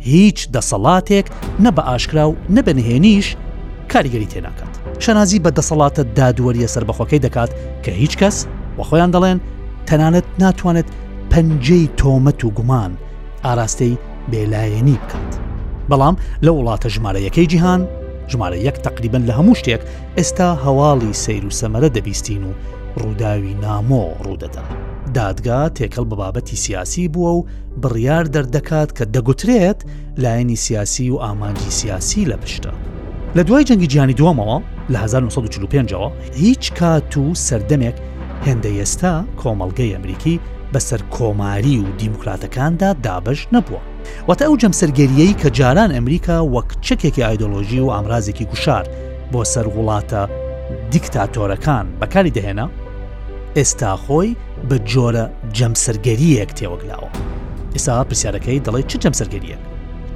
هیچ دەسەڵاتێک نە بە ئاشکرا و نە بە نهێنیش کاریگەری تێناکات، شانازی بە دەسەڵاتە دادوەریە سەربەخۆکەی دەکات کە هیچ کەس، وە خۆیان دەڵێن، تەنانەت ناتوانێت پەنجەی تۆمەت و گومان ئاراستەی بێلایەنی بکات. بەڵام لە وڵاتە ژمارە یەکەی جیهان، ژمارە یەک تەقریبەن لە هەموو شتێک، ئێستا هەواڵی سەیر و سەمەرە دەبیستین و ڕووداوی نامۆ ڕوودەدەن. دادگا تێکەڵ بە بابەتی سیاسی بووە و، بڕیار دەردەکات کە دەگوترێت لایەنی سیاسی و ئامانجی سیاسی لە پشتە. لە دوای جەنگی جیهانی دووەمەوە لە 1945ەوە هیچ کات و سەردەمێک هێندە ئێستا کۆمەڵگەی ئەمریکی بەسەر کۆماری و دیموکراتەکاندا دابش نەبووە واتە ئەو جەمسەرگەریەی کە جاران ئەمریکا وەک چەکێکی ئایدۆلۆژی و ئامرازێکی گوشار بۆ سەر وڵاتە دیکتاتۆرەکان بەکاری دەهێنا ئێستا خۆی بە جۆرە جەمسەرگەریەک تێوەگلاوە ئێسا پرسیارەکەی دەڵێت چ جەمسەرگەریەک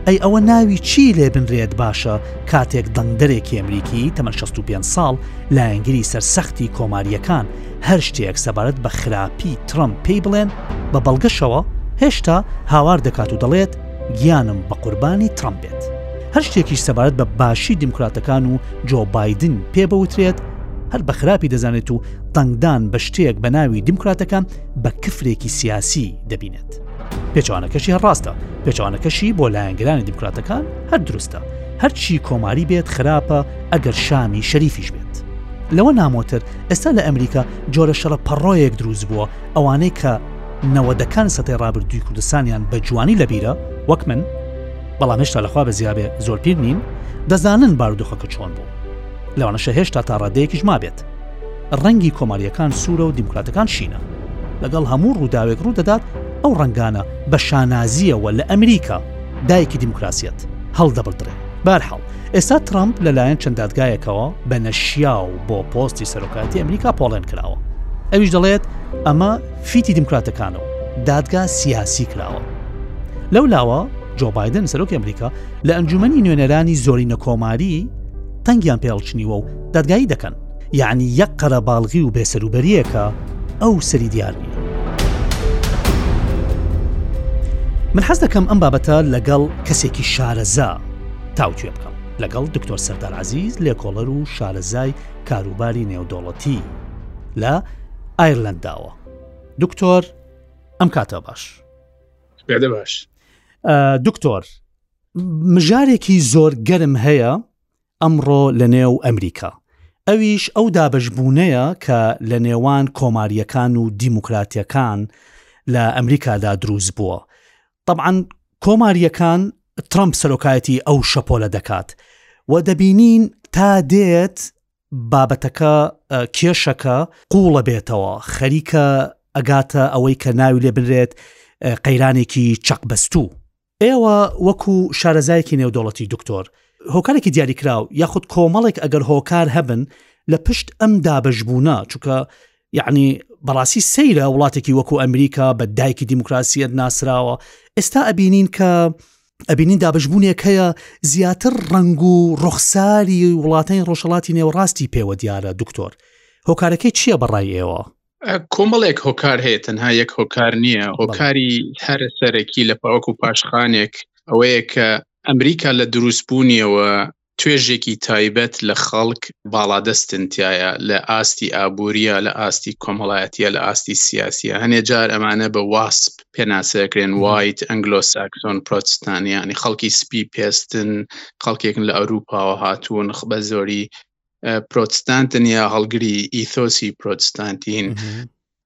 ئەی ئەوە ناوی چی لێ بنرێت باشە کاتێک دەنگدەرێکی ئەمریکی تەمە 65 ساڵ لایەنگری سەرسەختی کۆماریەکان هەر شتێک سەبارەت بە خراپی ترەم پێی بڵێن بە بەڵگەشەوە هێشتا هاوار دەکات و دەڵێت گیانم بە قوربانی ترەم بێت هەر شتێکیش سەبارەت بە باشی دیموکراتەکان و جۆ بادن پێ بوترێت هەر بە خراپی دەزانێت و دەنگدان بە شتێک بە ناوی دیموکراتەکان بە کفرێکی سیاسی دەبینێت. پێچوانەکەشی هەر ڕاستە پێچوانەکەشی بۆ لایەنگرانی دیموکراتەکان هەر دروستە هەرچی کۆماری بێت خراپە ئەگەر شامی شەریفیش بێت لەوە نامۆتر ئێستا لە ئەمریکا جۆرە شەڕە پەڕۆیەک دروست بووە ئەوانەی کە نەوەدەکان سەتەی ڕابردووی کوردستانیان بە جوانی لە بیرە وەک من بەڵام هێشتا لەخوا بە زیابێ زۆر پیر نین دەزانن بارودۆخەکە چۆن بوو لەوانەشە هێشتا تا ڕادەیەکیش مابێت ڕەنگی کۆمارییەکان سوورە و دیموکراتەکان شینە. لەگەڵ هەموو ڕووداوێک ڕوو دەدات ئەو ڕەنگانە بە شانازییەوە لە ئەمریکا، دایکی دیموکراسیەت، هەڵدەبردرێن. بەهەرحاڵ، ئێستا ترەمپ لەلایەن چەند دادگایەکەوە بە نەشیاو بۆ پۆستی سەرۆکایەتی ئەمریکا پۆڵێن کراوە. ئەویش دەڵێت ئەمە فیتی دیموکراتەکانە و دادگا سیاسی کراوە. لەولاوە جۆ بایدن سەرۆکی ئەمریکا لە ئەنجوومەنی نوێنەرانی زۆرینە کۆماری، تەنگیان پێ ئەڵچنیوە و دادگایی دەکەن یەعنی یەک قەرەباڵغی و بێسەروبەریەکە ئەو سەری دیار نیە من حەز دەکەم ئەم بابەتە لەگەڵ کەسێکی شارەزا تاوتێ بکەم لەگەڵ دکتۆر سەردار عزیز لێکۆڵەر و شارەزای کاروباری نێودەوڵەتی لە ئایرلنداوە دکتۆر ئەم کاتە باش پێدە باش دکتۆر مژارێکی زۆر گەرم هەیە ئەمڕۆ لە نێو ئەمریکا ئەویش ئەو دابشبوونەیە کە لە نێوان کۆماریەکان و دیموکراتەکان لە ئەمریکادا دروست بووە طبعاان کۆماریەکان ترامپ سەرۆکایەتی ئەو شەپۆلە دەکات و دەبینین تا دێت بابەتەکە کێشەکە قوڵە بێتەوە خەریکە ئەگاتە ئەوەی کە ناوی لێ بنرێت قەیرانێکی چەقبەستوو ئێوە وەکو شارەزایەکی نێودەوڵەتی دکتۆر، هۆکارێکی دیاریکراو یاخود کۆمەڵێک ئەگەر هۆکار هەبن لە پشت ئەم دابەشبوونە، چونکە یەعنی بەڕاستی سەیرە وڵاتێکی وەکو ئەمریکا بە دایکی دیموکراسیەت ناسراوە، ئێستا ئەبینین کە ئەبینین دابشبوونێک هەیە زیاتر ڕنگ و ڕوخساری وڵاتانی ڕۆژهڵاتی نێوەڕاستی پێوە دیارە دکتۆر هۆکارەکەی چییە بەڕای ئێوە کۆمەڵێک هۆکار هەیە تەنها یەک هۆکار نییە هۆکاری هەرە سەرەکی لە پاوەک و پاشخانێک ئەوەیە کە ئەمریکا لە دروستبوونیەوە توێژێکی تایبەت لە خەڵک باڵادەستنتایە لە ئاستی ئابووریە لە ئاستی کۆمەڵایەتە لە ئاستی سیاسیە هەنێ جار ئەمانە بە واسپ پێناسەکرێن وایت ئەنگلۆساکسۆن پرۆتستانیانی خەڵکی سپی پێستن خەڵکێکن لە ئەوروپاوە هاتوون خ بە زۆری پرۆتستانتن یا هەڵگری ئیثۆسی پرۆتستانتین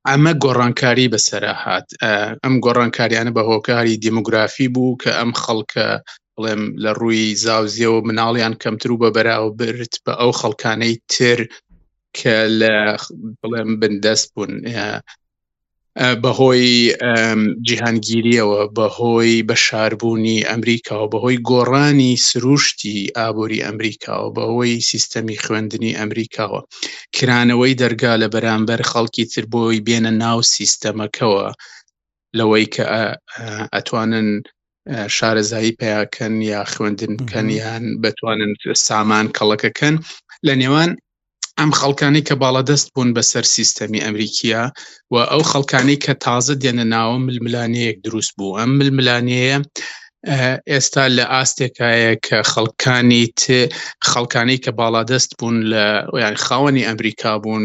ئەمە گۆڕانکاری بەسرە هاات ئەم گۆڕانکاریانە بە هۆکاری دیموگرافی بوو کە ئەم خەڵکە بڵێم لە ڕووی زاوزیەوە مناڵیان کەمتر و بە بەراو برد بە ئەو خەڵکانەی تر کە لە بڵێم بندەست بوون بەهۆی جیهانگیرییەوە، بەهۆی بەشاربوونی ئەمریکاوە، بەهۆی گۆڕانی سرووشتی ئابووری ئەمریکاوە، بەهۆی سیستەمی خوێندنی ئەمریکاوە، کرانەوەی دەرگا لە بەرامبەر خەڵکی تر بۆی بێنە ناو سیستەمەکەوە لەوەی کە ئەتوانن شارەزایی پیاکەن یا خوێندن بکەن یان بتوانن سامان کەڵەکەکەن لە نێوان ئەم خەڵکانی کە باڵادەست بوون بەسەر سیستەمی ئەمریکیە و ئەو خەڵکانی کە تازە دێنە ناوە ململانەیەک دروست بوو ئەم ململانەیە ئێستا لە ئاستێکایە کە خەڵکانی خەڵکانی کە باڵادەست بوون لە یان خاوەنی ئەمریکا بوون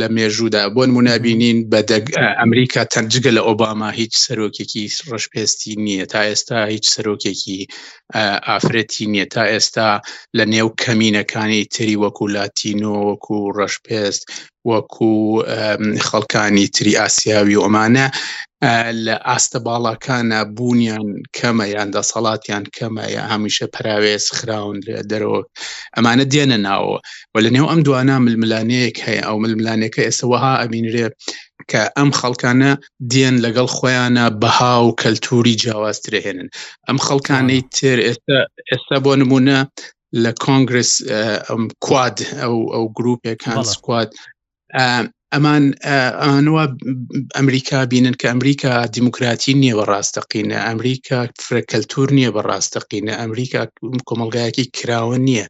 لە مێژوودا بۆ نمونە بینین بە دەگ ئەمریکا تەنجگە لە ئۆباما هیچ سەرۆکێکی ڕژپێستی نییە تا ئێستا هیچ سەرۆکێکی ئافرەتی نییە تا ئێستا لە نێو کەمینەکانی تری وەکو لاتینۆ وەکو ڕەشپێست وەکو خەڵکانی تری ئاسیاوی ئۆمانە لە ئاستە باڵاکانە بوونیان کەمە یان دەسەڵاتیان کەمە یا هەمیشە پراوێز خراون لە دەرەوە ئەمانە دێنە ناوە و لە نێو ئەم دوانە ململانەیەک هەیە ئەو ململانەکە ئێستا وەها ئەبینرێ کە ئەم خەڵکانە دێن لەگەڵ خۆیانە بەها و کەلتوری جیاوازترهێنن ئەم خەڵکانەی تر ئێستا ئێستا بۆ نمونە لە کۆنگرس کواد ئەو ئەو گروپێکان سکواد ئەمان ئەوانوە ئەمریکا بینن کە ئەمریکا دیموکراتی نییە بە ڕاستەقینە ئەمریکا فرەکەلتور نییە بە ڕاستەقینە ئەمریکا کۆمەلگایەکی کراوە نییە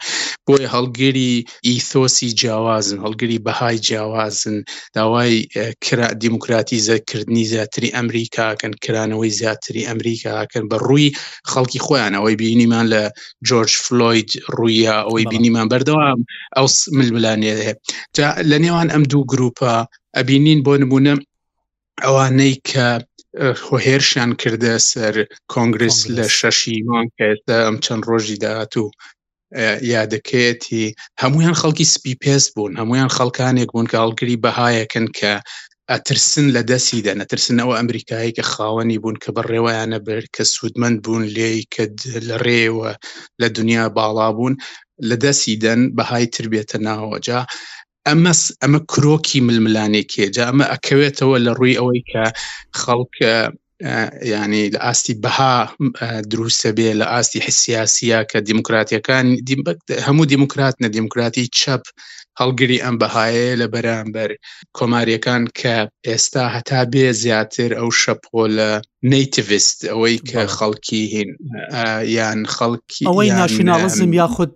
بۆیە هەڵگری ئیثۆسی جیاوازن هەڵگری بەهای جیاوازن داوای کرا دیموکراتی زەکردنی زیاتری ئەمریکاکەن کرانەوەی زیاتری ئەمریکاکەن بە ڕووی خەڵکی خۆیانەوەی بینیمان لە جۆرج فلۆید ڕوویە ئەوەی بینیمان بەردەوام ئەو ململانێ هەیە جا لە نێوان ئەم دوو گروپە ئەبینین بۆ نمونە ئەوانەی کە هۆهێرشیان کردە سەر کۆنگرس لە شەشی مانگ کە ئێستا ئەم چەند ڕۆژی داهات و یادەکەیەتی هەمویان خەڵکی سپی پێست بوون هەمویان خەڵکانێک بوون کە هەڵگری بەهایەکن کە ئەترسن لە دەسی دەن ئەترسن ئەو ئەمریکایی کە خاوەنی بوون کە بە ڕێوایانە برد کە سوودمەند بوون لێی کە لە ڕێوە لە دنیا باڵا بوون لە دەسی دەن بەهای تر بێتە ناوە جا ئەمە ئەمە کرۆکی ململانێکێ جا ئەمە ئەکەوێتەوە لە ڕووی ئەوەی کە خەڵکە یعنی لە ئاستی بەها دروستە بێ لە ئاستی حسیاسیە کە دیموکراتیەکان هەموو دیموکرات نە دیموکراتی چەپ هەڵگری ئەم بەهایە لە بەرامبەر کۆماریەکان کە ئێستا هەتا بێ زیاتر ئەو شەپۆ لە نیتیست ئەوەی کە خەڵکی هین یان خەڵکی ئەوەی ناشناڵزم یاخود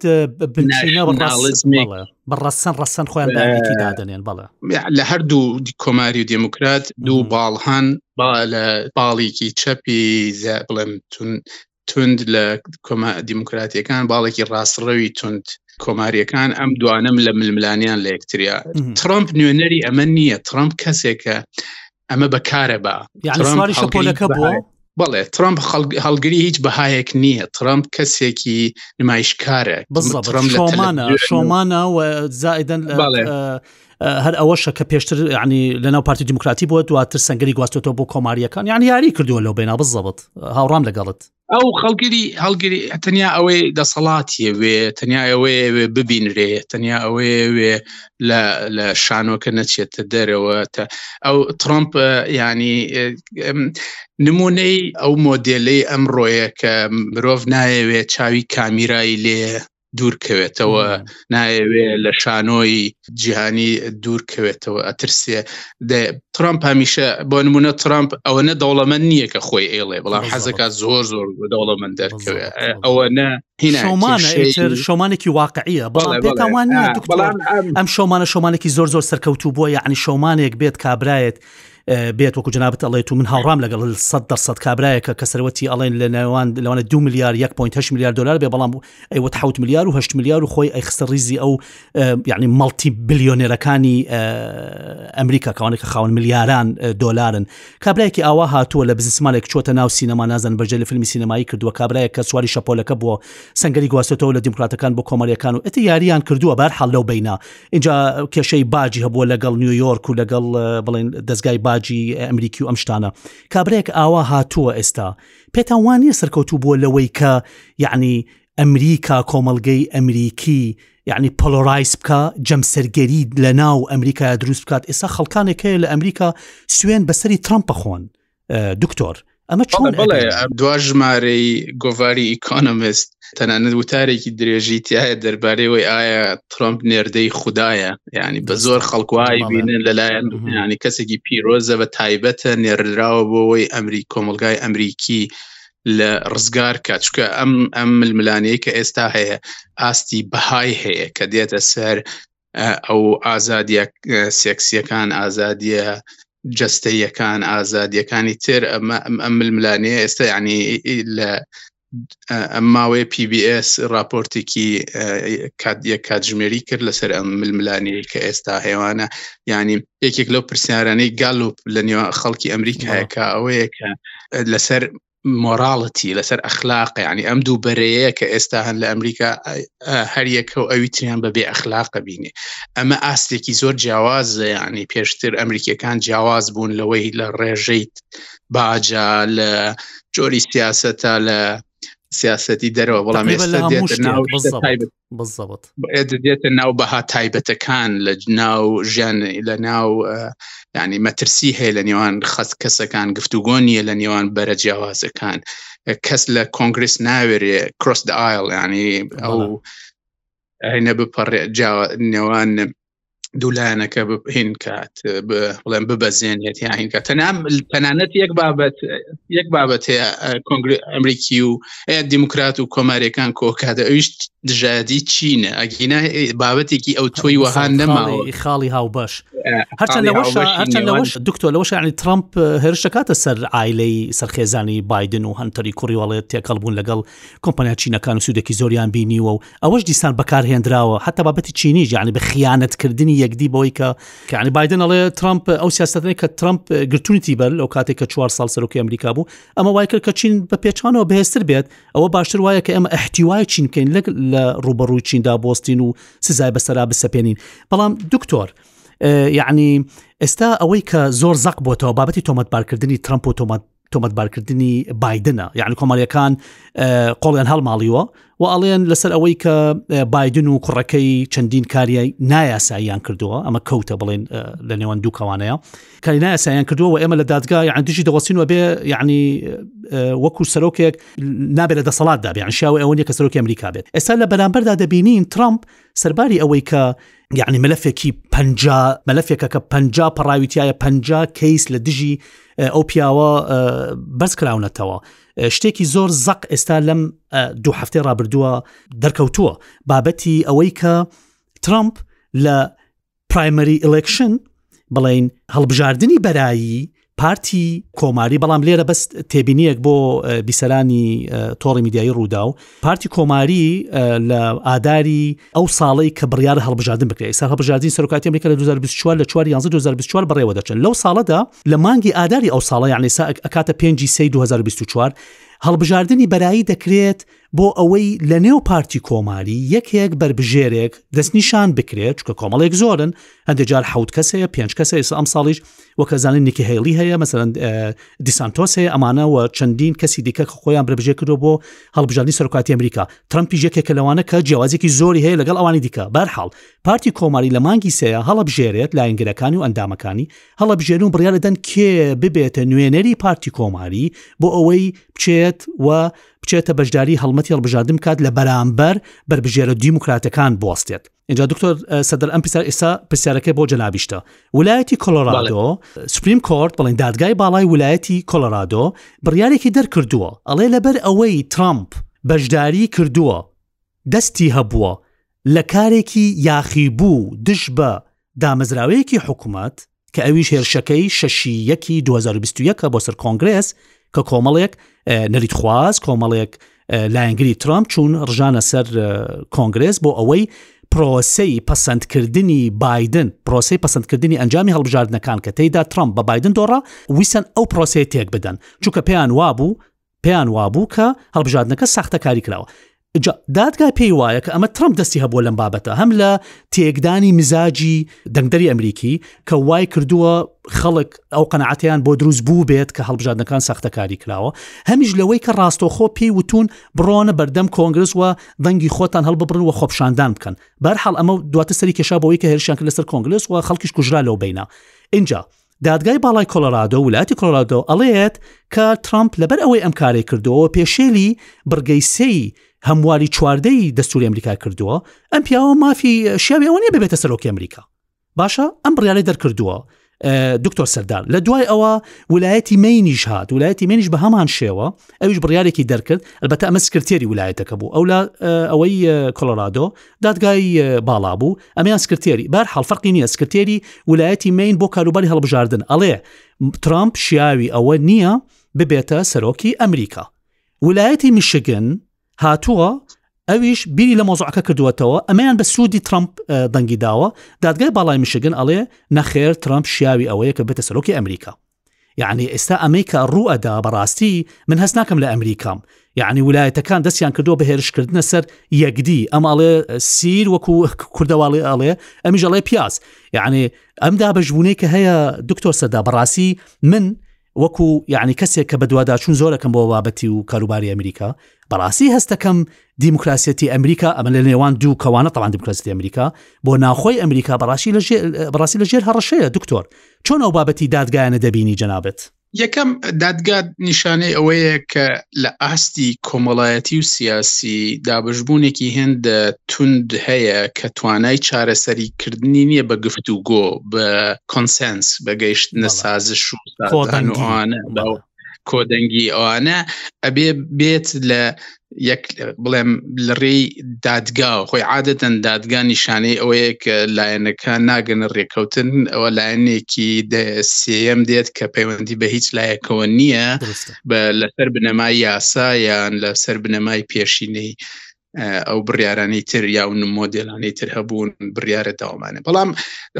بناڵزمێک بە ڕەسەن ڕەسەن خۆیان داگیتی دادنێن بەڵێ لە هەردوو کۆماری و دموکرات دوو باڵ هەن با لە باڵێکی چەپی بڵێم تون تند لە کۆما دیموکراتیەکان باڵێکی ڕاستڕەوی تند کۆماریەکان ئەم دوانم لە ململانیان لە یەکتریا ترامپ نوێنەری ئەمە نییە ترامپ کەسێکە ئەمە بە کارەبا سواری شەپۆلەکە بووە بەڵێ ترامپ هەڵگری هیچ بەهایەک نییە ترامپ کەسێکی نمایشکارە شۆمانە شۆمانە و زائدن هەر ئەوەشە کە پێشتر ینی لەناو پارتی دیموکراتی بووە دواتر سنگری گواستۆ بۆ کۆماریەکان یان یاری کردووە لەو بێنا بزەبت هاوڕام لەگەڵت ئەو خەڵگری هەڵگری تەنیا ئەوەی دەسەڵاتیە وێ تەنیا ئەوەیە وێ ببینرێ تەنیا ئەوەیە وێ لە شانۆکە نەچێتە دەرەوە تا ئەو ترامپ ینی نمونەی ئەو مۆدلەی ئەم ڕۆیە کە مرۆڤ نایەوێت چاوی کامیرایی لێ دوورکەوێتەوە نایەوێ لە شانۆی جیهانی دوورکەوێتەوە ئەترسێ ترامپ هەمیشە بۆ نمونە ترامپ ئەوە نە دەوڵەمەند نییە کە خۆی ئێڵێ بەڵام حەزەکات زۆر زۆر دەوڵەمەند دەرکەوێ ئەوە نە شۆمانێکی واقعیە بەڵام پێتاوان ئەم شۆمانە شۆمانێکی زۆر زۆر سەرکەوتوو بووە یعنی شۆمانێک بێت کابرایەت بێت وەکو جنابەت ئەڵێت و من هاوڕام لەگەڵ سە دەسەد کابراایەکە کە سەروەتی ئەڵێن لە نێوان لەوانە دو میلیار 1.8 میلیار دلار بێ بەڵام ئەیوت حوت میلیار و 8 میلیار و خۆی ئەیخستە ریزی ئەو یعنی مەڵتی بلیۆنێرەکانی ئەمریکا کەوانێک خاون میلیاران دلارن کابراایکی ئاوا هاتووە لە بزنسمانێک چۆتە ناو سینەما نازن بەجێ لە فیلمی سینەمایی کردووە کابراایە کە سواری شەپۆلەکە بووە سنگری گواستەوە لە دیموکراتەکان بۆ کۆمەریەکان و ئەتی یاریان کردووە بەر حەل لەو بینا اینجا کێشەی باجی هەبووە لەگەڵ نیویۆرک و لەگەڵ بڵێن دەستگای باجی ئەمریکی و ئەم شتانە کابرێک ئاوا هاتووە ئێستا پێتان وانە سەرکەوتوو بووە لەوەی کە یعنی ئەمریکا کۆمەلگەی ئەمریکی یعنی پۆلۆرایس بکە جەمسەرگەری لە ناو ئەمریکا دروست بکات ئێستا خەڵکانێک هەیە لە ئەمریکا سوێن بەسەری ترامپ بخۆن دکتۆر ئەمە چۆن بڵێ دوا ژمارەی گۆڤاری ئیکۆنمست تەنانەت وتارێکی درێژی تایە دەربارەیەوەی ئایا ترامپ نێردەی خوددایە ینی بە زۆر خەڵکوایی بینن لەلایەن ینی کەسێکی پیرۆزە بە تایبەتە نێردراوە بۆەوەی ئەمری کۆمەلگای ئەمریکی لە ڕزگار کە چکە ئەم ئەم ململانەیە کە ئێستا هەیە ئاستی بەهای هەیە کە دێتە سەر ئەو ئازادیە سێکسیەکان ئازادیە جەستەیەکان ئازادیەکانی تر ئەمە ئەم ململانەیە ئێستا ینی لە ئەم ماوەیە PBS راپۆرتێکی کات یەک کاتژمێری کرد لەسەر ئەم ململانەیە کە ئێستا هێوانە ینی یەکێک لەو پرسیارانەی گالوپ لە نێو خەڵکی ئەمریکایەکە ئەوەیە کە لەسەر مۆراڵەتی لەسەر ئەخلاق ینی ئەم دوو بەرەیە کە ئێستا هەن لە ئەمریکا هەریەکە و ئەوی تریان بە بێ ئەخلاقە بینێ ئەمە ئاستێکی زۆر جیاوازە ینی پێشتر ئەمریکیەکان جیاواز بوون لەوەی لە ڕێژەیت باجا لە جۆری سیاستە لە سیاستی دەرەوە بەڵام ئێستا دێتە ناو تایبەت بالضبط دەێتە ناو بەها تایبەتەکان لە ناو ژیان لە ناو ینی مەترسی هەیە لە نێوان خەت کەسەکان گفتوگۆ نیە لە نێوان بەرە جیاوازەکان کەس لە کۆنگرس ناوێرێ کرۆس ئایل ینی ئەو هەینە بپەڕێ نێوان دوولایەنەکە هینکات بڵێن ببەزێنێت یا هینکە تەنام تەنانەت یەک بابەت یەک بابەت هەیە کۆنگری ئەمریکی و دیموکرات و کۆمارەکان کۆکاتە ئەویش دژایەتی چینە ئەگینا بابەتێکی ئەو تۆی وەهان نەماوە خاڵی هاوبەش هەرچەند لەوەش هەرچەند لەوەش دکتۆر لەوەش عنی ترامپ هێرشەکاتە سەر ئایلەی سەرخێزانی بادن و هەنتەری کوڕیوەڵێت تێکەڵ بوون لەگەڵ کۆمپانیا چینەکان و سوودێکی زۆریان بینیوە و ئەوەش دیسان بەکار هێندراوە هەتا بابەتی چینی یعنی بە خیانەت کردنی یەکدی بۆی کە کەعنی بادن ئەڵێ ترامپ ئەو سیاستەکە کە ترامپ گرتونیتی بەر لەو کاتێک کە چوار سال سەرۆکی ئەمریکا بوو ئەمە وای کرد کە چین بە پێچانەوە بەهێستر بێت ئەوە باشتر وایە کە ئێمە احتیوای چین بکەین لەک لە ڕوبەڕووی چیندا بۆستین و سزای بەسەرا بسەپێنین بەڵام دکتۆر یعنی ئێستا ئەوەی کە زۆر زەق بۆتەوە بابەتی تۆمەتبارکردنی ترامپ و تۆمەت تۆمەتبارکردنی بادنە یعنی کۆمەڵیەکان قۆڵیان هەڵماڵیوە و ئەڵێن لەسەر ئەوەی کە بادن و کوڕەکەی چەندین کاریای نایاساییان کردووە ئەمە کەوتە بڵێن لە نێوان دوو کەوانەیە کاری نایاساییان کردووە و ئێمە لە دادگا یان دژی دەوەسین وە بێ یعنی وەکو سەرۆکێک نابێت لە دەسەڵاتدا بیان شاوە ئەوە نیە کە سەرۆکی ئەمریکا بێت ئێستا لە بەرامبەردا دەبینین ترامپ سەرباری ئەوەی کە یعنی مەلەفێکی پ مەلەفێکە کە پ پەڕاویتیایە پ کەیس لە دژی ئەو پیاوە بەس کراونەتەوە شتێکی زۆر زەق ئێستا لەم دوو هەفتەی ڕابردووە دەرکەوتووە بابەتی ئەوەی کە ترامپ لە پرایمەری ئلکشن بڵین هەڵبژاردننی بەرایی پارتی کۆماری بەڵام لێرە بەس تێبینیەک بۆ بیسەرانی تۆڕی میدیایی ڕوودا و پارتی کۆماری لە ئاداری ئەو ساڵی کە بڕیار هەڵبژاردن بکرێت سەر هەڵبژاردن سەرکاتی ئەمریکا لە 2024 لە 4 یان 2024 بڕێوە دەچن لەو ساڵەدا لە مانگی ئاداری ئەو ساڵە یانێسا ئەکاتە 5 سی 2024 هەڵبژاردننی بەرایی دەکرێت بۆ ئەوەی لە نێو پارتی کۆماری یەکێک بەربژێرێک دەستنیشان بکرێت چکە کۆمەڵێک زۆرن هەندێک جار حوت کەس هەیە پێنج کەسە ئێستا ئەم ساڵیش وەکەزانانی نیکی هەیڵی هەیە مەسەرەن دیسانتۆس هەیە ئەمانە و چەندین کەسی دیکە کە خۆیان بربژێ کردو بۆ هەڵبژاردننی سەرکاتی ئەمریکا ترمپی یەکێکە لەوانە کە جیازێکی زۆری هەیە لەگەڵ ئەوانی دیکە بەرحاڵ پارتی کۆماری لە مانگی سەیە هەڵبژێرێت لاینگرەکانی و ئەندامەکانی هەڵبژێن و بڕیاە دەن کێ ببێتە نوێنەری پارتی کۆماری بۆ ئەوەی بچێت و بچێتە بەشداری هەڵمەتی هەڵبژاردن بکات لە بەرامبەر بەربژێرە دیموکراتەکان بوەستێت اینجا دکتۆر سەدەر ئەم پرسیار ئێستا پرسیارەکەی بۆ جەنابیشتە ولایەتی کۆلۆرادۆ سپریم کۆرت بڵێن دادگای باڵای ولایەتی کۆلۆرادۆ بڕیارێکی دەرکردووە ئەڵێ لەبەر ئەوەی ترامپ بەشداری کردووە دەستی هەبووە لە کارێکی یاخی بوو دش بە دامەزراوەیەکی حکوومەت کە ئەویش هێرشەکەی شەشی یەکی 2021 بۆ سەر کۆنگرس کە کۆمەڵێک نەریتخواز کۆمەڵێک لایەنگری ترامپ چوون ڕژانە سەر کۆنگرس بۆ ئەوەی پرۆسی پەسەندکردنی بادن پرۆسی پەسەندکردنی ئەنجامی هەڵبژاردنەکان کە تێیدا ترامپ بە بادن دۆڕا ویسن ئەو پرۆسی تێک بدەن چونکە پێیان وابوو پێیان وابوو کە هەڵبژاردنەکە ساختەکاری کراوە. جا دادگا پێی وایە کە ئەمە ترەمپ دەستی هەبووە لەم بابەتە هەم لە تێکدانی مزاجی دەنگدەری ئەمریکی کە وای کردووە خەڵک ئەو قەنەعاتیان بۆ دروست بوو بێت کە هەڵبژاردنەکان ساختەکاری کراوە هەمیش لەوەی کە ڕاستەوخۆ پێی وتون بڕۆنە بەردەم کۆنگرس و دەنگی خۆتان هەڵببرن و خۆپشاندان بکەن بەرحاڵ ئەمە دواتە سەری کێشا بۆەوەی کە هێرشیان کرد لەسەر کۆنگرس و خەڵکیش کوژرا لەو بینە اینجا دادگای باڵای کۆلۆرادۆ ولاتی کۆلۆرادۆ ئەڵێت کە ترامپ لەبەر ئەوەی ئەم کارەی کردوەوە پێشێلی بڕگەی سێی هەمواری چواردەی دەستوری ئەمریکا کردووە ئەم پیاوە مافی شیاوی ئەوە نیە ببێتە سەرۆکی ئەمریکا باشە ئەم بڕیارەی دەرکردووە دکتۆر سەردار لە دوای ئەوە ولایەتی مینیش هات ولایەتی مینیش بە هەمان شێوە ئەوش بڕارێکی دەرکرد ئەلبەتە ئەمە سکرتێری ولایەتەکە بوو ئەو لە ئەوەی کۆلۆرادۆ دادگای باڵا بوو ئەمیان سکرتێری بار حڵ فەرقی نییە سکرتێری ولایەتی مین بۆ کاروباری هەڵبژاردن ئەڵێ ترامپ شیاوی ئەوە نییە ببێتە سەرۆکی ئەمریکا ولایەتی میشگن هاتووە ئەویش بیری لە مۆزعەکە کردووەتەوە ئەمەیان بە سوودی ترامپ دەنگی داوە دادگای باڵای میشگن ئەڵێ نەخێر ترامپ شیاوی ئەوەیە کە بێتە سەرۆکی ئەمریکا یعنی ئێستا ئەمەی کە ڕوو ئەدا بەڕاستی من هەست ناکەم لە ئەمریکام یعنی ولایەتەکان دەستیان کردو بە هێرشکردنە سەر یەکدی ئەماڵێ سیر وەکو کوردەواڵی ئاڵێ ئەمیژەڵێ پیاز یعنی ئەم دابشبوونەی کە هەیە دکتۆر سەدا بەڕاستی من وەکو یعنی کەسێک کە بەدوواداچون زۆرەکەم بۆ بابەتی و کاروباری ئەمریکا بەڕاستی هەستەکەم دیموکراسەتی ئەمریکا ئەمە لە نێوان دوو کەوانە تەوان دیموکراسی ئەمریکا بۆ ناخۆی ئەمریکا بەڕاشی لە بەڕاستی لە ژێر هەڕەشەیە دکتۆر چۆن ئەو بابەتی دادگایانە دەبینی جەنابت؟ یەکەم، دادگا نیشانەی ئەوەیە کە لە ئاستی کۆمەڵایەتی و سیاسی دابەشبوونێکی هێندە توند هەیە کە توانای چارەسەری کردنی نییە بە گفتوگۆ، بە کۆنسێنس، بە گەیشتنە سازش و سازان و ئەوانە، کۆدەنگی ئەوانە ئەبێ بێت لە یەک بڵێم لە ڕێی دادگا و خۆی عادەتەن دادگا نیشانەی ئەوەیە کە لایەنەکە ناگەنە ڕێککەوتن ئەوە لایەنێکی سم دێت کە پەیوەندی بە هیچ لایەکەوە نییە لەسەر بنەمای یاسا یان لەسەر بنەمای پێشینەی ئەو بڕیارانی تر یا و مۆدلانی تر هەبوون بڕیارە داوامانە بەڵام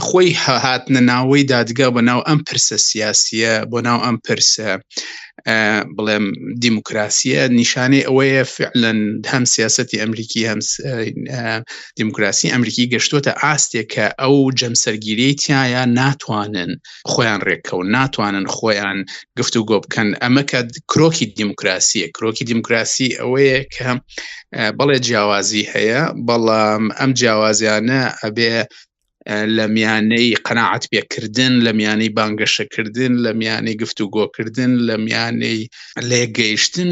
خۆی هاتنە ناوەی دادگا بە ناو ئەم پرسە سیاسیە بۆ ناو ئەم پرسە بڵێم دیموکراسیە نیشانەی ئەوەیە فعلەن هەم سیاستی ئەمریکی هەم دیموکراسی ئەمریکی گەشتوتە ئاستێک کە ئەو جەمسەرگیری تایە ناتوانن خۆیان ڕێککەون ناتوانن خۆیان گفت و گۆ بکەن ئەمە کە کرۆکی دیموکراسیە کرۆکی دیموکراسی ئەوەیە کە بەڵێ جیاوازی هەیە بەڵام ئەم جیاوازیانە ئەبێ لە میانەی قەنەعەت پێکردن لە میانەی بانگەشەکردن لە میانەی گفتوگۆکردن لە میانەی لێگەیشتن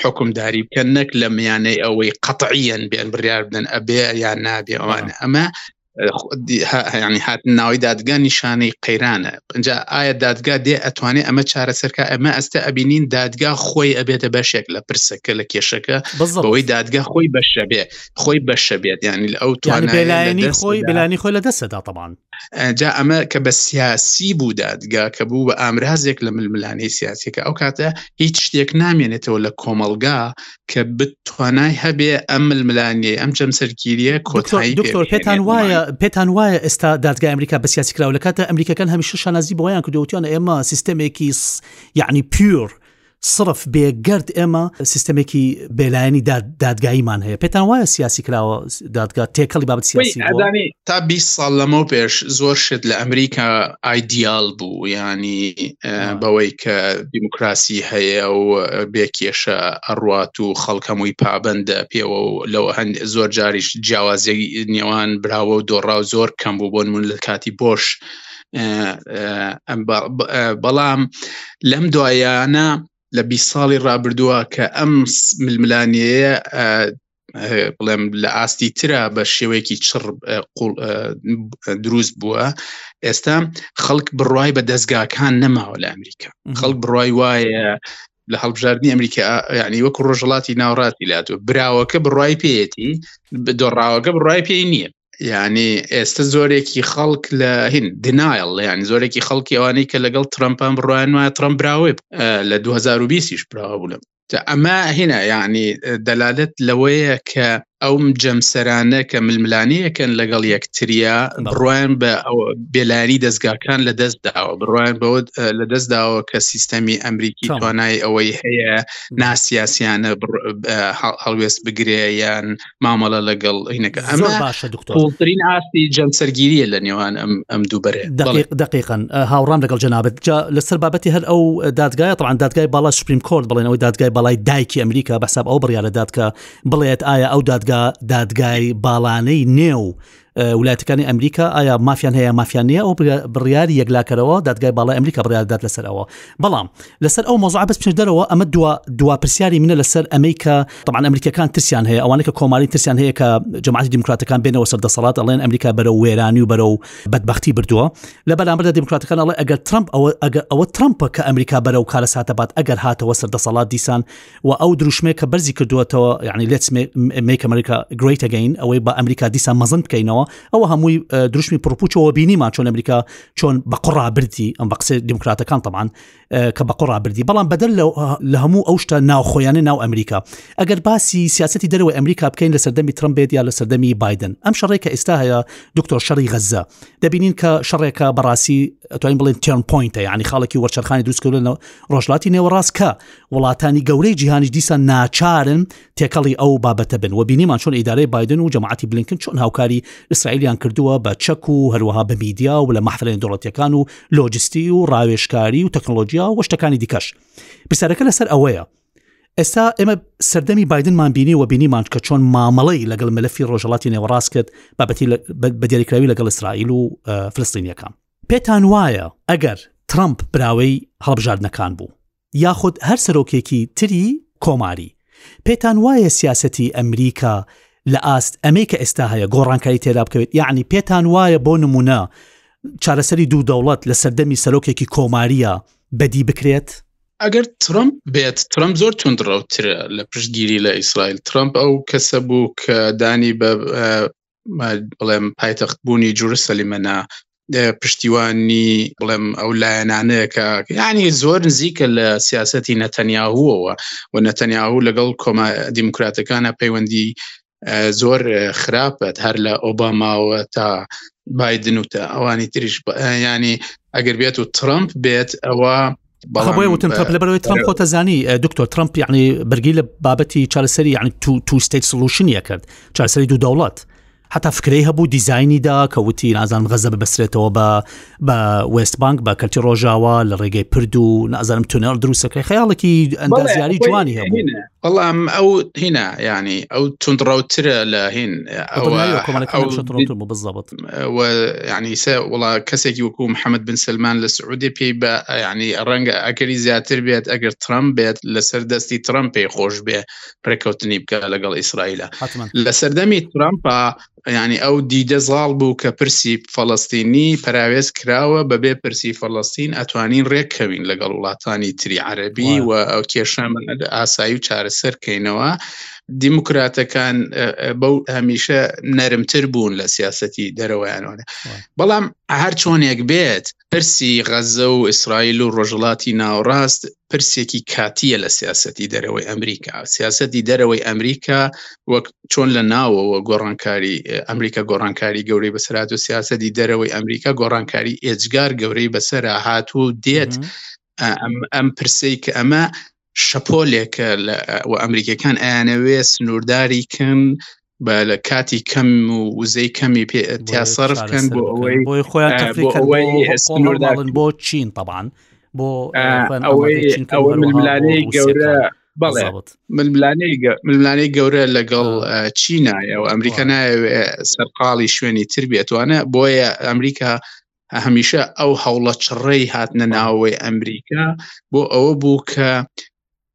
حکومداری بکەن نەک لە میانەی ئەوەی قەتعیەن بێن بڕیار بدەن ئەبێ یان نابێ ئەوان ئەمە ینی هات ناوی دادگا نیشانەی قەیرانە ئەجا ئایا دادگا دێ ئەتوانێت ئەمە چارەسەرکە ئەمە ئەستە ئەبینین دادگا خۆی ئەبێتە بەشێک لە پرسەکە لە کێشەکە بەوەی دادگا خۆی بەشەبێ خۆی بەشە بێت یعنی ئەو توانانی خۆی بلانی خۆی لە دەستدا تەبان جا ئەمە کە بە سیاسی بوو دادگا کە بوو بە ئامرازێک لە ململانەی سیاسەکە ئەو کاتە هیچ شتێک نامێنێتەوە لە کۆمەلگا کە بتوانای هەبێ ئەم ململانیە ئەم جەمسەرگیریە کۆتایی دکتۆر پێتان وایە پێتان وایە ئێستا دادگای ئەمریکا بە سیاسی کراوە لە کاتە ئەمریکەکان هەمیشە شانازی بۆیان کردوتیان ئێمە سیستەمێکی یعنی پیور سرف بێ گرد ئێمە سیستمێکی بێلایەنی دادگاییمان هەیە پێتان وایە سیاسی کراوە دادگا تێکەڵی بابەت سیاسی تا 20 ساڵ لەمە پێش زۆر شت لە ئەمریکا ئایدیال بوو ینی بەوەی کە دیموکراسی هەیە و بێ کێشە ئەڕات و خەڵکەمووی پابندە پێوە و لەوە هەند زۆر جاریش جیاوازی نێوان براوە و دۆڕا و زۆر کەم بوو بۆن من لە کاتی بۆش بەڵام لەم دوایانە لە بی ساڵی ڕابردووە کە ئەم ململانەیە بڵێم لە ئاستی تررا بە شێوەیەکی چڕ دروست بووە ئێستا خەڵک بڕای بە دەستگاکان نەماوە لە ئەمریکا خەڵک بڕای وایە لە هەڵبژاردننی ئەمریکا ینی وەکو ڕۆژهڵاتی ناوڕاستی لاتوە براوەکە بڕای پێەتی دۆڕاوەکە بڕای پێی نییە یعنی ئێستا زۆرێکی خەڵک لە هین دنایڵ یان زۆرێکی خەڵکی ئەوانەی کە لەگەڵ ترمپان بڕوان وایە ترمپ براوێت لە 2020یش براوە بوولم ئەمە هینا یعنی دەلالت لەوەیە کە ئەوم جەمسەرانە کە ململانەیەکەن لەگەڵ یەکتریا بڕوان بە بێلایانی دەستگاکان لە دەست داوە بڕوان بەوە لە دەست داوە کە سیستەمی ئەمریکی توانای ئەوەی هەیە ناسیاسیانە هەڵوێست بگرێ یان مامەڵە لەگەڵ هینەکە ئەمە باشە دکتۆرترین ئاستی جەمسەرگیریە لە نێوان ئەم ئەم دووبەرێ دقیقن هاوڕام لەگەڵ جەنابەت جا لەسەر بابەتی هەر ئەو دادگایە طبعاان دادگای باڵا سپریم کۆرت بڵێن ئەوەی دادگای باڵای دایکی ئەمریکا بەساب ئەو بڕیاە دادکە بڵێت ئایا ئەو دادگا دادگای باڵانەی نێو ولاتەکانی ئەمریکا ئایا مافیان هەیە مافیان نیە ئەو بڕیاری یەکلاکەرەوە دادگای باڵی ئەمریکا بڕاردات لەسەر ئەوە بەڵام لەسەر ئەو مۆزع بەس پێش دەرەوە ئەمە دو دو پرسیاری منە لەسەر ئەمریکا طبعا ئەمریکەکان ترسیان هەیە ئەوانە کە کۆماری ترسیان هەیە کە جماعتی دیموکراتەکان بێنەوە سەر دەسەڵات ئەڵێن ئەمریکا بەرە وێرانی و بەرە و بەدبختی بردووە لە بەرامبەر دیموکراتەکان ئەڵێ ئەگەر ترمپ ئەوە ئەگە ئەوە ترمپە کە ئەمریکا بەرە و کارە ساتەبات ئەگەر هاتەوە سەر دەسەڵات دیسان و ئەو دروشمێک کە بەرزی کردووەتەوە یعنی لێت میک ئەمریکا گریت ئەگەین ئەوەی بە ئەمریکا دیسا مەزن بکەینەوە ئەوە هەمووی دروشمی پرپوچەوە بینیمان چۆن ئەمریکا چۆن بە قڕابردی ئەم بە قسە دیموکراتەکان طبعاان کە بە قڕابردی بەڵام بەدەر لە هەموو ئەو شتە ناوخۆیانە ناو ئەمریکا ئەگەر باسی سیاستی دەرەوەی ئەمریکا بکەین لە سەردەمی ترم بێت یا لە سەردەمی بادن ئەم شەڕێک کە ئێستا هەیە دکتۆر شەڕی غەزە دەبینین کە شەڕێکە بەڕاستی توانین بڵێن تێن پوینتە یعنی خاڵکی وەرچەرخانی دروستکردن ڕۆژلاتی نێوەڕاست کە وڵاتانی گەورەی جیهانیش دیسان ناچارن تێکەڵی ئەو بابەتە بن و بینیمان چۆن ئیدارەی بادن و جەماعەتی بلینکن چۆن هاوکاری ئیسرائیلیان کردووە بە چەک و هەروەها بە میدیا و لە مەحفلە دەوڵەتەکان و لۆجستی و ڕاوێشکاری و تەکنۆلۆژیا و شتەکانی دیکەش پرسیارەکە لەسەر ئەوەیە ئێستا ئێمە سەردەمی بادنمان بینی و بینیمان کە چۆن مامەڵەی لەگەڵ مەلەفی ڕۆژەڵاتی نێوەڕاست کرد بابەتی بە دیاریکراوی لەگەڵ ئیسرائیل و فلستینیەکان پێتان وایە ئەگەر ترامپ براوەی هەڵبژاردنەکان بوو یاخود هەر سەرۆکێکی تری کۆماری. پێتان وایە سیاسەتی ئەمریکا لە ئاست ئەمەی کە ئێستا هەیە گۆڕانکاری تێدا بکەوێت یعنی پێتان وایە بۆ نمونە چارەسەری دوو دەوڵەت لە سەردەمی سەرۆکێکی کۆماریە بەدی بکرێت ئەگەر ترمپ بێت ترمپ زۆر توندڕەوترە لە پشتگیری لە ئیسرائیل ترمپ ئەو کەسە بوو کە دانی بە بڵێم پایتەخت بوونی جورە سەلیمەنا پشتیوانی بڵێم ئەو لایەنانەیە کە ینی زۆر نزیکە لە سیاستی نەتەنیاهوەوە و نەتەنیاهوو لەگەڵ کۆما دیموکراتەکانە پەیوەندی زۆر خراپەت هەر لە ئۆباماوە تا بادن و تا ئەوانی تریش ینی ئەگەر بێت و ترامپ بێت ئەوە بەڵێ وتم ترپ لەبەرەوەی ترم خۆتە زانی دکتۆر ترمپ یعنی بەرگی لە بابەتی چارەسەری یعنی تو تو ستیت سلوشنیە کرد چارەسەری دوو دەوڵات حتا فکرەی هەبوو دیزایینیدا کەوتی نازان غەزە ببەسرێتەوە بە بە وست بانک بە کەلتی ڕۆژاوا لە ڕێگەی پرد و نازانم تونێڵ دروستەکەی خەیاڵێکی ئەندازیاری جوانی هەبوو بەڵام ئەو هینا ینی ئەو تونندڕەوترە لە هین ینی سە وڵا کەسێکی وەکو محەممەد بن سلمان لە سعودی پێی بە ینی ڕەنگە ئەگەری زیاتر بێت ئەگەر ترامپ بێت لەسەر دەستی ترامپ پێی خۆش بێ ڕێککەوتنی بکە لەگەڵ ئیسرائیلە لە سەردەمی ترامپا یعنی ئەو دیدە زاڵ بوو کە پرسی فەڵەستینی پەراوێز کراوە بەبێ پرسی فەڵەستین ئەتوانین ڕێککەوین لەگەڵ وڵاتانی تری عەربی و ئەو کێشەمە ئاسایی و چارەسەر کەینەوە دیموکراتەکان بەو هەمیشە نەرمتر بوون لە سیاسەتی دەرەوەیانەوە بەڵام هەر چۆنێک بێت پرسی غەززە و ئیسرائیل و ڕۆژهەڵاتی ناوەڕاست پرسێکی کاتییە لە سیاسەتی دەرەوەی ئەمریکا. سیاسەتی دەرەوەی ئەمریکا وەک چۆن لە ناوەوە گۆڕانکاری ئەمریکا گۆڕانکاری گەورەی بەسەرات و سیاسەتی دەرەوەی ئەمریکا گۆڕانکاری ئێجگار گەورەی بەسەرا هاتوو دێت ئەم پرسەی کە ئەمە شەپۆلێکە و ئەمریکەکان ئەیانەوێ سنوورداری کەن بە لە کاتی کەم و وزەی کەمی پێتیا سەرف کەن بۆ ئەوەی بۆی خۆیان تەفریکردن بۆ چین طبعاان بۆ ئەوەی ململانەی گەورە بەڵێ ململانەی گەورە لەگەڵ چینایە و ئەمریکا نایەوێ سەرقاڵی شوێنی تر بێتوانە بۆیە ئەمریکا هەمیشە ئەو هەوڵە چڕەی هاتنە ناوەوەی ئەمریکا بۆ ئەوە بوو کە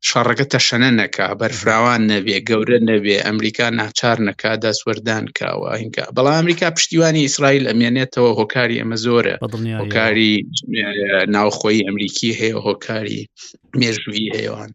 شەڕەکە تەشەنە نەکا بەرفراوان نەبێ گەورە نەبێ ئەمریکا ناچار نەکا دەستوەردان کاوە هینکە بەڵام ئەمریکا پشتیوانی ئیسرائیل ئەمێنێتەوە هۆکاری ئەمە زۆرە هۆکاری ناوخۆی ئەمریکی هەیە هۆکاری مێژووی هەیەوان